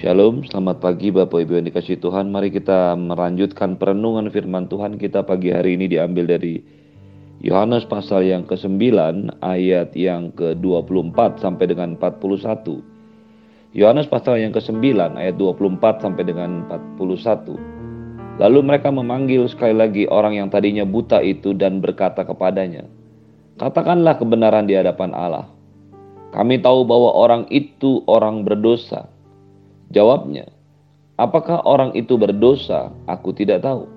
Shalom, selamat pagi Bapak Ibu yang dikasih Tuhan. Mari kita melanjutkan perenungan firman Tuhan kita pagi hari ini diambil dari Yohanes pasal yang ke-9 ayat yang ke-24 sampai dengan 41. Yohanes pasal yang ke-9 ayat 24 sampai dengan 41. Lalu mereka memanggil sekali lagi orang yang tadinya buta itu dan berkata kepadanya, Katakanlah kebenaran di hadapan Allah. Kami tahu bahwa orang itu orang berdosa Jawabnya, apakah orang itu berdosa? Aku tidak tahu.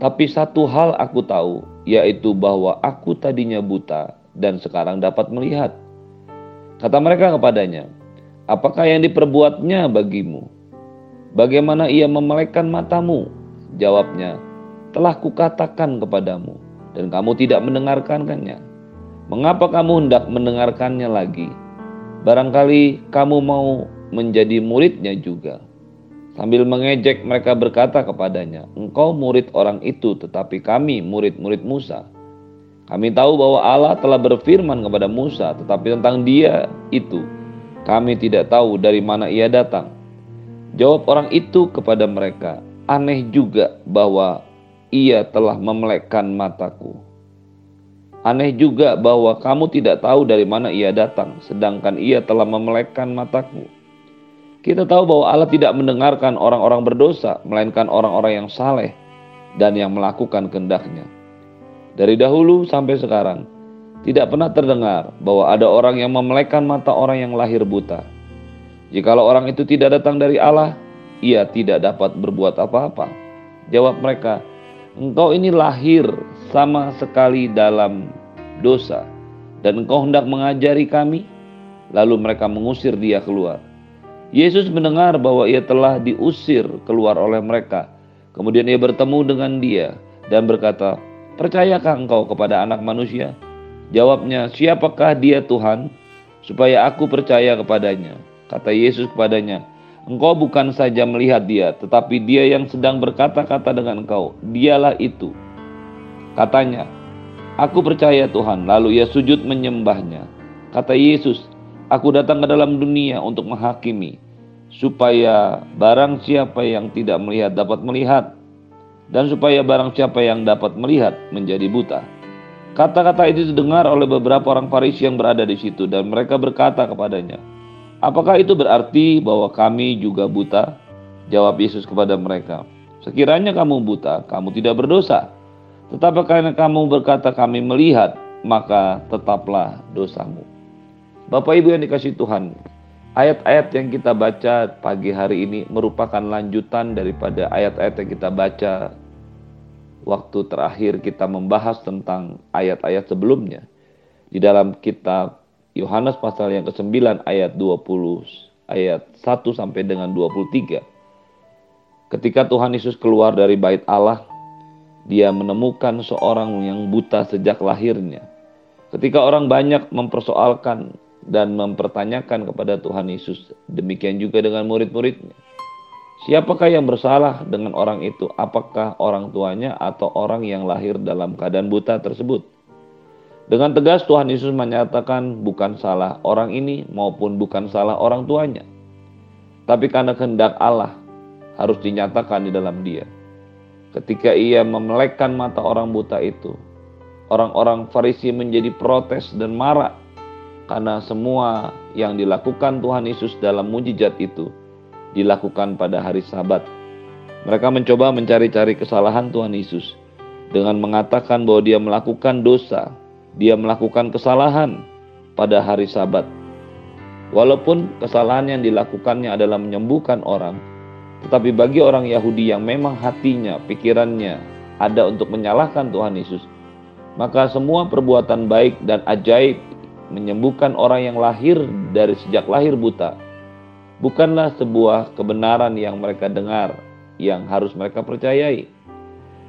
Tapi satu hal aku tahu, yaitu bahwa aku tadinya buta dan sekarang dapat melihat. Kata mereka kepadanya, apakah yang diperbuatnya bagimu? Bagaimana ia memelekkan matamu? Jawabnya, telah kukatakan kepadamu, dan kamu tidak mendengarkannya. Mengapa kamu hendak mendengarkannya lagi? Barangkali kamu mau menjadi muridnya juga. Sambil mengejek mereka berkata kepadanya, Engkau murid orang itu tetapi kami murid-murid Musa. Kami tahu bahwa Allah telah berfirman kepada Musa tetapi tentang dia itu kami tidak tahu dari mana ia datang. Jawab orang itu kepada mereka, aneh juga bahwa ia telah memelekkan mataku. Aneh juga bahwa kamu tidak tahu dari mana ia datang, sedangkan ia telah memelekkan mataku. Kita tahu bahwa Allah tidak mendengarkan orang-orang berdosa, melainkan orang-orang yang saleh dan yang melakukan kehendaknya. Dari dahulu sampai sekarang, tidak pernah terdengar bahwa ada orang yang memelekkan mata orang yang lahir buta. Jikalau orang itu tidak datang dari Allah, ia tidak dapat berbuat apa-apa. Jawab mereka, engkau ini lahir sama sekali dalam dosa, dan engkau hendak mengajari kami? Lalu mereka mengusir dia keluar. Yesus mendengar bahwa ia telah diusir keluar oleh mereka. Kemudian ia bertemu dengan dia dan berkata, Percayakah engkau kepada anak manusia? Jawabnya, siapakah dia Tuhan? Supaya aku percaya kepadanya. Kata Yesus kepadanya, Engkau bukan saja melihat dia, tetapi dia yang sedang berkata-kata dengan engkau. Dialah itu. Katanya, Aku percaya Tuhan. Lalu ia sujud menyembahnya. Kata Yesus, Aku datang ke dalam dunia untuk menghakimi, supaya barang siapa yang tidak melihat dapat melihat, dan supaya barang siapa yang dapat melihat menjadi buta. Kata-kata itu didengar oleh beberapa orang Farisi yang berada di situ, dan mereka berkata kepadanya, "Apakah itu berarti bahwa kami juga buta?" Jawab Yesus kepada mereka, "Sekiranya kamu buta, kamu tidak berdosa. Tetapi karena kamu berkata, 'Kami melihat', maka tetaplah dosamu." Bapak Ibu yang dikasih Tuhan, ayat-ayat yang kita baca pagi hari ini merupakan lanjutan daripada ayat-ayat yang kita baca waktu terakhir kita membahas tentang ayat-ayat sebelumnya. Di dalam kitab Yohanes pasal yang ke-9 ayat 20 ayat 1 sampai dengan 23. Ketika Tuhan Yesus keluar dari bait Allah, dia menemukan seorang yang buta sejak lahirnya. Ketika orang banyak mempersoalkan dan mempertanyakan kepada Tuhan Yesus. Demikian juga dengan murid-muridnya. Siapakah yang bersalah dengan orang itu? Apakah orang tuanya atau orang yang lahir dalam keadaan buta tersebut? Dengan tegas Tuhan Yesus menyatakan bukan salah orang ini maupun bukan salah orang tuanya. Tapi karena kehendak Allah harus dinyatakan di dalam dia. Ketika ia memelekkan mata orang buta itu, orang-orang Farisi menjadi protes dan marah karena semua yang dilakukan Tuhan Yesus dalam mujizat itu dilakukan pada hari Sabat. Mereka mencoba mencari-cari kesalahan Tuhan Yesus dengan mengatakan bahwa dia melakukan dosa, dia melakukan kesalahan pada hari Sabat. Walaupun kesalahan yang dilakukannya adalah menyembuhkan orang, tetapi bagi orang Yahudi yang memang hatinya, pikirannya ada untuk menyalahkan Tuhan Yesus, maka semua perbuatan baik dan ajaib menyembuhkan orang yang lahir dari sejak lahir buta bukanlah sebuah kebenaran yang mereka dengar yang harus mereka percayai.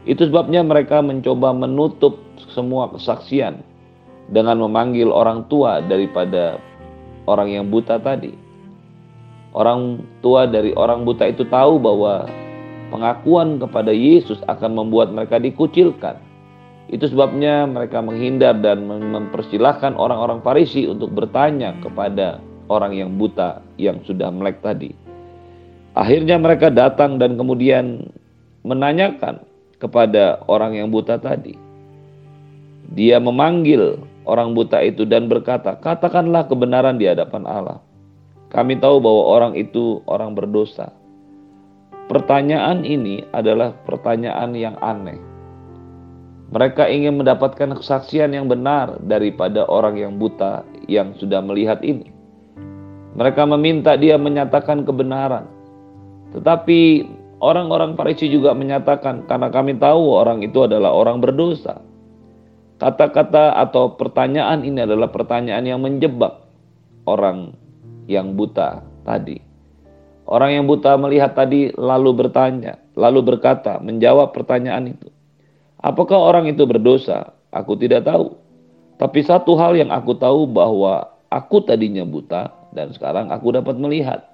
Itu sebabnya mereka mencoba menutup semua kesaksian dengan memanggil orang tua daripada orang yang buta tadi. Orang tua dari orang buta itu tahu bahwa pengakuan kepada Yesus akan membuat mereka dikucilkan itu sebabnya mereka menghindar dan mempersilahkan orang-orang Farisi untuk bertanya kepada orang yang buta yang sudah melek tadi. Akhirnya mereka datang dan kemudian menanyakan kepada orang yang buta tadi. Dia memanggil orang buta itu dan berkata, "Katakanlah kebenaran di hadapan Allah. Kami tahu bahwa orang itu orang berdosa." Pertanyaan ini adalah pertanyaan yang aneh. Mereka ingin mendapatkan kesaksian yang benar daripada orang yang buta yang sudah melihat ini. Mereka meminta dia menyatakan kebenaran. Tetapi orang-orang Farisi juga menyatakan karena kami tahu orang itu adalah orang berdosa. Kata-kata atau pertanyaan ini adalah pertanyaan yang menjebak orang yang buta tadi. Orang yang buta melihat tadi lalu bertanya, lalu berkata, menjawab pertanyaan itu. Apakah orang itu berdosa? Aku tidak tahu. Tapi satu hal yang aku tahu bahwa aku tadinya buta dan sekarang aku dapat melihat.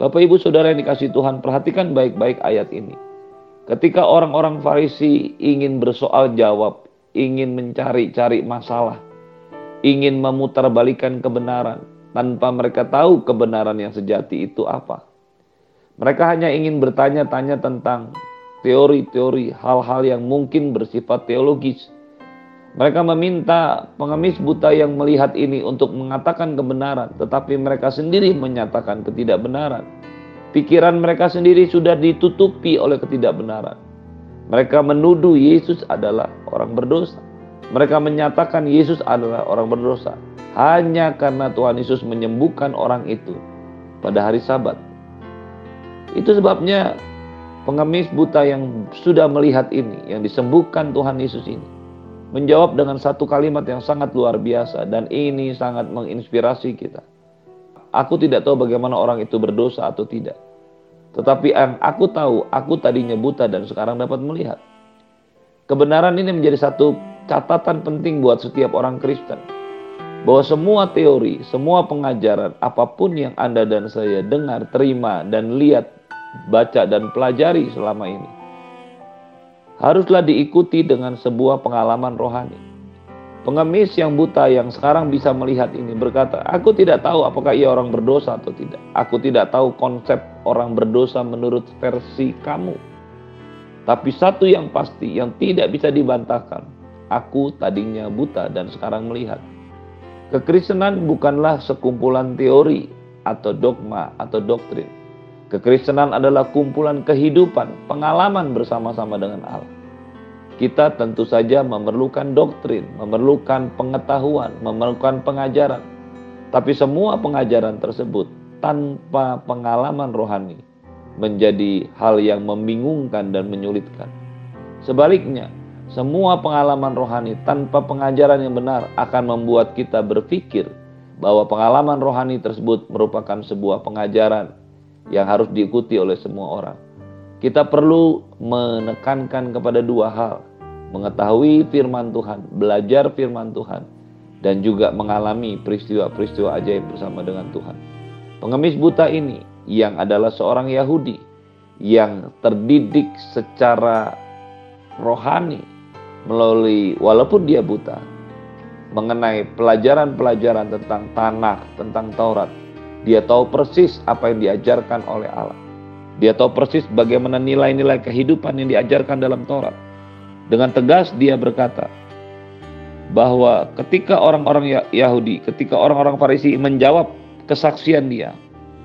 Bapak Ibu Saudara yang dikasih Tuhan, perhatikan baik-baik ayat ini. Ketika orang-orang Farisi ingin bersoal jawab, ingin mencari-cari masalah, ingin memutarbalikan kebenaran tanpa mereka tahu kebenaran yang sejati itu apa. Mereka hanya ingin bertanya-tanya tentang teori-teori hal-hal yang mungkin bersifat teologis. Mereka meminta pengemis buta yang melihat ini untuk mengatakan kebenaran, tetapi mereka sendiri menyatakan ketidakbenaran. Pikiran mereka sendiri sudah ditutupi oleh ketidakbenaran. Mereka menuduh Yesus adalah orang berdosa. Mereka menyatakan Yesus adalah orang berdosa hanya karena Tuhan Yesus menyembuhkan orang itu pada hari Sabat. Itu sebabnya pengemis buta yang sudah melihat ini, yang disembuhkan Tuhan Yesus ini, menjawab dengan satu kalimat yang sangat luar biasa dan ini sangat menginspirasi kita. Aku tidak tahu bagaimana orang itu berdosa atau tidak. Tetapi yang aku tahu, aku tadinya buta dan sekarang dapat melihat. Kebenaran ini menjadi satu catatan penting buat setiap orang Kristen. Bahwa semua teori, semua pengajaran, apa pun yang Anda dan saya dengar, terima, dan lihat baca dan pelajari selama ini. Haruslah diikuti dengan sebuah pengalaman rohani. Pengemis yang buta yang sekarang bisa melihat ini berkata, Aku tidak tahu apakah ia orang berdosa atau tidak. Aku tidak tahu konsep orang berdosa menurut versi kamu. Tapi satu yang pasti yang tidak bisa dibantahkan. Aku tadinya buta dan sekarang melihat. Kekristenan bukanlah sekumpulan teori atau dogma atau doktrin Kekristenan adalah kumpulan kehidupan, pengalaman bersama-sama dengan Allah. Kita tentu saja memerlukan doktrin, memerlukan pengetahuan, memerlukan pengajaran. Tapi semua pengajaran tersebut tanpa pengalaman rohani menjadi hal yang membingungkan dan menyulitkan. Sebaliknya, semua pengalaman rohani tanpa pengajaran yang benar akan membuat kita berpikir bahwa pengalaman rohani tersebut merupakan sebuah pengajaran yang harus diikuti oleh semua orang. Kita perlu menekankan kepada dua hal, mengetahui firman Tuhan, belajar firman Tuhan, dan juga mengalami peristiwa-peristiwa ajaib bersama dengan Tuhan. Pengemis buta ini yang adalah seorang Yahudi yang terdidik secara rohani melalui walaupun dia buta mengenai pelajaran-pelajaran tentang tanah, tentang Taurat, dia tahu persis apa yang diajarkan oleh Allah. Dia tahu persis bagaimana nilai-nilai kehidupan yang diajarkan dalam Taurat. Dengan tegas dia berkata bahwa ketika orang-orang ya-, Yahudi, ketika orang-orang Farisi menjawab kesaksian dia,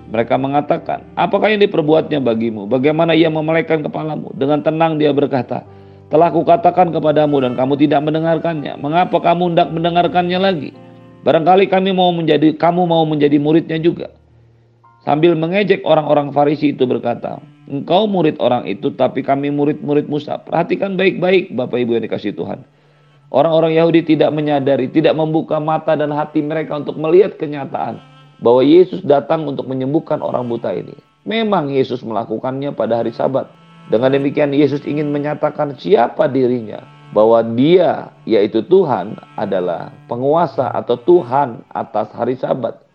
mereka mengatakan, apakah yang diperbuatnya bagimu? Bagaimana ia memelekkan kepalamu? Dengan tenang dia berkata, telah kukatakan kepadamu dan kamu tidak mendengarkannya. Mengapa kamu hendak mendengarkannya lagi? Barangkali kami mau menjadi kamu mau menjadi muridnya juga. Sambil mengejek orang-orang Farisi itu berkata, Engkau murid orang itu tapi kami murid-murid Musa. Perhatikan baik-baik Bapak Ibu yang dikasih Tuhan. Orang-orang Yahudi tidak menyadari, tidak membuka mata dan hati mereka untuk melihat kenyataan bahwa Yesus datang untuk menyembuhkan orang buta ini. Memang Yesus melakukannya pada hari Sabat. Dengan demikian Yesus ingin menyatakan siapa dirinya bahwa dia yaitu Tuhan adalah penguasa atau Tuhan atas hari Sabat.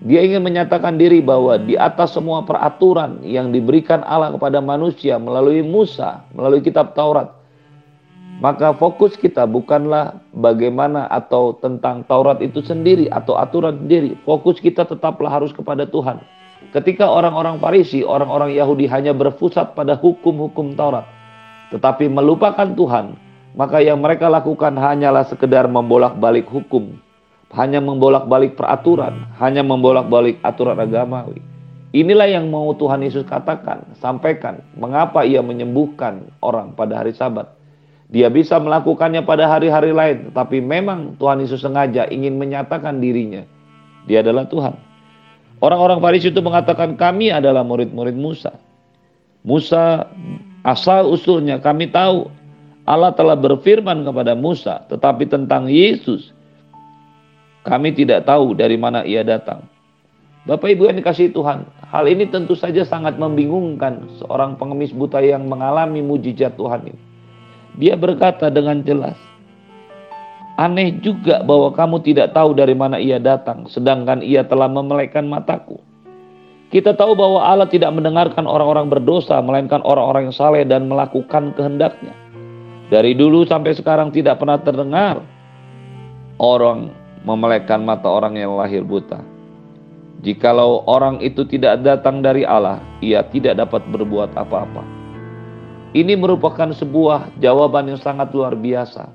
Dia ingin menyatakan diri bahwa di atas semua peraturan yang diberikan Allah kepada manusia melalui Musa, melalui kitab Taurat. Maka fokus kita bukanlah bagaimana atau tentang Taurat itu sendiri atau aturan sendiri. Fokus kita tetaplah harus kepada Tuhan. Ketika orang-orang Farisi, orang-orang Yahudi hanya berpusat pada hukum-hukum Taurat, tetapi melupakan Tuhan, maka yang mereka lakukan hanyalah sekedar membolak-balik hukum, hanya membolak-balik peraturan, hanya membolak-balik aturan agamawi. Inilah yang mau Tuhan Yesus katakan, sampaikan, mengapa ia menyembuhkan orang pada hari sabat. Dia bisa melakukannya pada hari-hari lain, tetapi memang Tuhan Yesus sengaja ingin menyatakan dirinya. Dia adalah Tuhan. Orang-orang Farisi itu mengatakan kami adalah murid-murid Musa. Musa asal usulnya kami tahu Allah telah berfirman kepada Musa, tetapi tentang Yesus kami tidak tahu dari mana ia datang. Bapak Ibu yang dikasih Tuhan, hal ini tentu saja sangat membingungkan seorang pengemis buta yang mengalami mujizat Tuhan ini. Dia berkata dengan jelas, Aneh juga bahwa kamu tidak tahu dari mana ia datang, sedangkan ia telah memelekkan mataku. Kita tahu bahwa Allah tidak mendengarkan orang-orang berdosa, melainkan orang-orang yang saleh dan melakukan kehendaknya. Dari dulu sampai sekarang tidak pernah terdengar orang memelekkan mata orang yang lahir buta. Jikalau orang itu tidak datang dari Allah, ia tidak dapat berbuat apa-apa. Ini merupakan sebuah jawaban yang sangat luar biasa.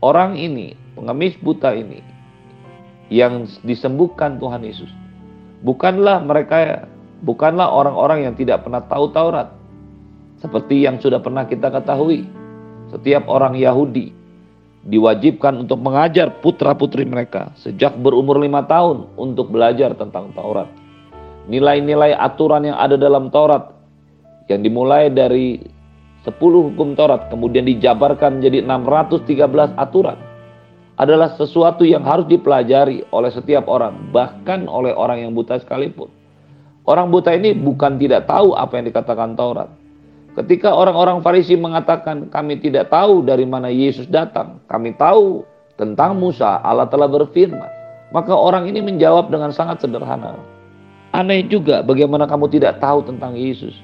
Orang ini, pengemis buta ini, yang disembuhkan Tuhan Yesus, bukanlah mereka, bukanlah orang-orang yang tidak pernah tahu Taurat, seperti yang sudah pernah kita ketahui. Setiap orang Yahudi diwajibkan untuk mengajar putra-putri mereka sejak berumur lima tahun untuk belajar tentang Taurat. Nilai-nilai aturan yang ada dalam Taurat yang dimulai dari 10 hukum Taurat kemudian dijabarkan menjadi 613 aturan adalah sesuatu yang harus dipelajari oleh setiap orang, bahkan oleh orang yang buta sekalipun. Orang buta ini bukan tidak tahu apa yang dikatakan Taurat, Ketika orang-orang Farisi mengatakan kami tidak tahu dari mana Yesus datang, kami tahu tentang Musa, Allah telah berfirman. Maka orang ini menjawab dengan sangat sederhana. Aneh juga bagaimana kamu tidak tahu tentang Yesus.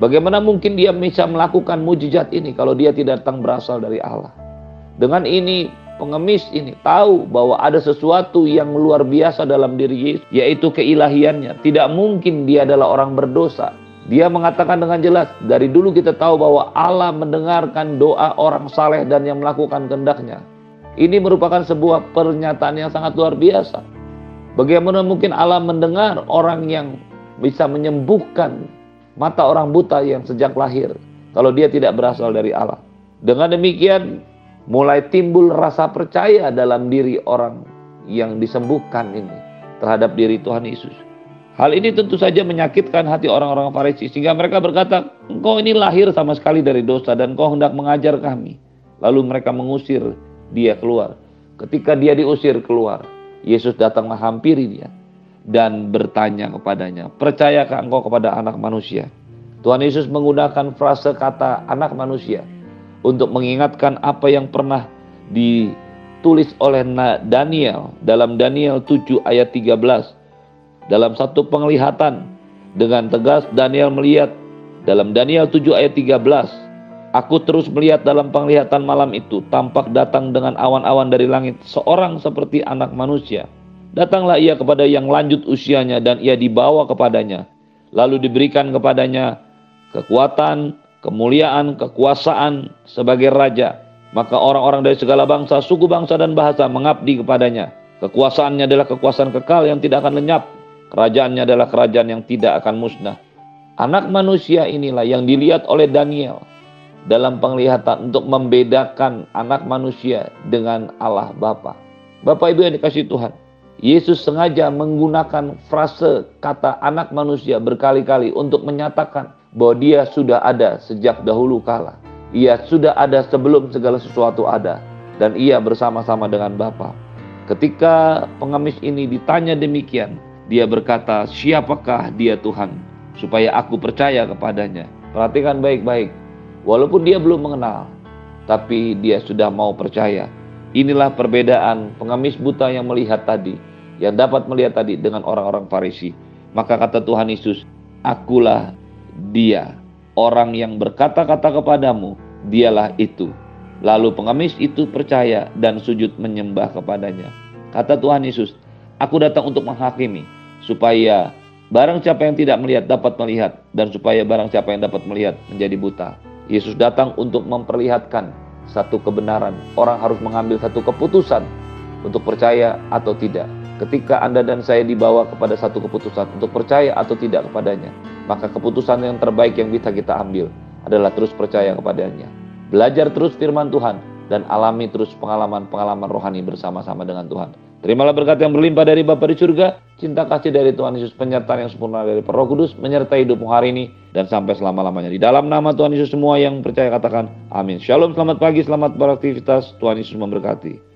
Bagaimana mungkin dia bisa melakukan mujizat ini kalau dia tidak datang berasal dari Allah. Dengan ini pengemis ini tahu bahwa ada sesuatu yang luar biasa dalam diri Yesus, yaitu keilahiannya. Tidak mungkin dia adalah orang berdosa. Dia mengatakan dengan jelas, dari dulu kita tahu bahwa Allah mendengarkan doa orang saleh dan yang melakukan kehendaknya. Ini merupakan sebuah pernyataan yang sangat luar biasa. Bagaimana mungkin Allah mendengar orang yang bisa menyembuhkan mata orang buta yang sejak lahir kalau dia tidak berasal dari Allah. Dengan demikian mulai timbul rasa percaya dalam diri orang yang disembuhkan ini terhadap diri Tuhan Yesus. Hal ini tentu saja menyakitkan hati orang-orang Farisi sehingga mereka berkata, "Engkau ini lahir sama sekali dari dosa dan kau hendak mengajar kami." Lalu mereka mengusir dia keluar. Ketika dia diusir keluar, Yesus datang menghampiri dia dan bertanya kepadanya, "Percayakah engkau kepada anak manusia?" Tuhan Yesus menggunakan frase kata anak manusia untuk mengingatkan apa yang pernah ditulis oleh Daniel dalam Daniel 7 ayat 13 dalam satu penglihatan dengan tegas Daniel melihat dalam Daniel 7 ayat 13 Aku terus melihat dalam penglihatan malam itu tampak datang dengan awan-awan dari langit seorang seperti anak manusia. Datanglah ia kepada yang lanjut usianya dan ia dibawa kepadanya. Lalu diberikan kepadanya kekuatan, kemuliaan, kekuasaan sebagai raja. Maka orang-orang dari segala bangsa, suku bangsa dan bahasa mengabdi kepadanya. Kekuasaannya adalah kekuasaan kekal yang tidak akan lenyap Kerajaannya adalah kerajaan yang tidak akan musnah. Anak manusia inilah yang dilihat oleh Daniel dalam penglihatan untuk membedakan anak manusia dengan Allah Bapa. Bapak Ibu yang dikasih Tuhan, Yesus sengaja menggunakan frase kata anak manusia berkali-kali untuk menyatakan bahwa dia sudah ada sejak dahulu kala. Ia sudah ada sebelum segala sesuatu ada dan ia bersama-sama dengan Bapa. Ketika pengemis ini ditanya demikian, dia berkata, "Siapakah dia Tuhan?" supaya aku percaya kepadanya. Perhatikan baik-baik. Walaupun dia belum mengenal, tapi dia sudah mau percaya. Inilah perbedaan pengemis buta yang melihat tadi, yang dapat melihat tadi dengan orang-orang Farisi. Maka kata Tuhan Yesus, "Akulah dia, orang yang berkata-kata kepadamu, dialah itu." Lalu pengemis itu percaya dan sujud menyembah kepadanya. Kata Tuhan Yesus, "Aku datang untuk menghakimi, supaya Barang siapa yang tidak melihat dapat melihat dan supaya barang siapa yang dapat melihat menjadi buta. Yesus datang untuk memperlihatkan satu kebenaran. Orang harus mengambil satu keputusan untuk percaya atau tidak. Ketika Anda dan saya dibawa kepada satu keputusan untuk percaya atau tidak kepadanya, maka keputusan yang terbaik yang bisa kita ambil adalah terus percaya kepadanya. Belajar terus firman Tuhan dan alami terus pengalaman-pengalaman rohani bersama-sama dengan Tuhan. Terimalah berkat yang berlimpah dari Bapa di surga, cinta kasih dari Tuhan Yesus, penyertaan yang sempurna dari Roh Kudus, menyertai hidupmu hari ini dan sampai selama-lamanya. Di dalam nama Tuhan Yesus semua yang percaya katakan amin. Shalom, selamat pagi, selamat beraktivitas. Tuhan Yesus memberkati.